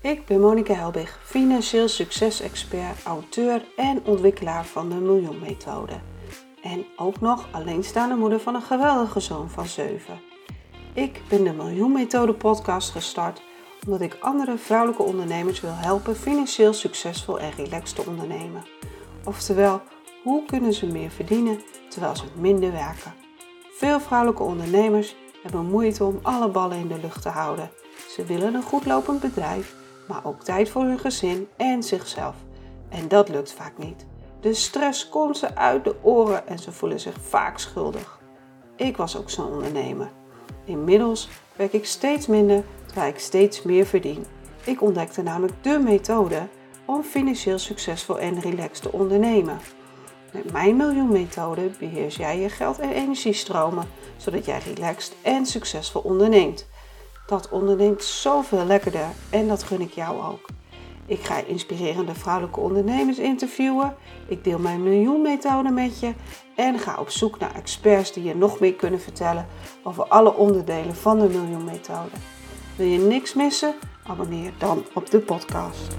Ik ben Monika Helbig, financieel succesexpert, auteur en ontwikkelaar van de Miljoenmethode. En ook nog alleenstaande moeder van een geweldige zoon van 7. Ik ben de Miljoenmethode podcast gestart omdat ik andere vrouwelijke ondernemers wil helpen financieel succesvol en relaxed te ondernemen. Oftewel, hoe kunnen ze meer verdienen terwijl ze minder werken? Veel vrouwelijke ondernemers hebben moeite om alle ballen in de lucht te houden. Ze willen een goed lopend bedrijf, maar ook tijd voor hun gezin en zichzelf. En dat lukt vaak niet. De stress komt ze uit de oren en ze voelen zich vaak schuldig. Ik was ook zo'n ondernemer. Inmiddels werk ik steeds minder terwijl ik steeds meer verdien. Ik ontdekte namelijk de methode om financieel succesvol en relaxed te ondernemen. Met mijn miljoenmethode beheers jij je geld- en energiestromen, zodat jij relaxed en succesvol onderneemt. Dat onderneemt zoveel lekkerder en dat gun ik jou ook. Ik ga inspirerende vrouwelijke ondernemers interviewen. Ik deel mijn miljoenmethode met je en ga op zoek naar experts die je nog meer kunnen vertellen over alle onderdelen van de miljoenmethode. Wil je niks missen? Abonneer dan op de podcast.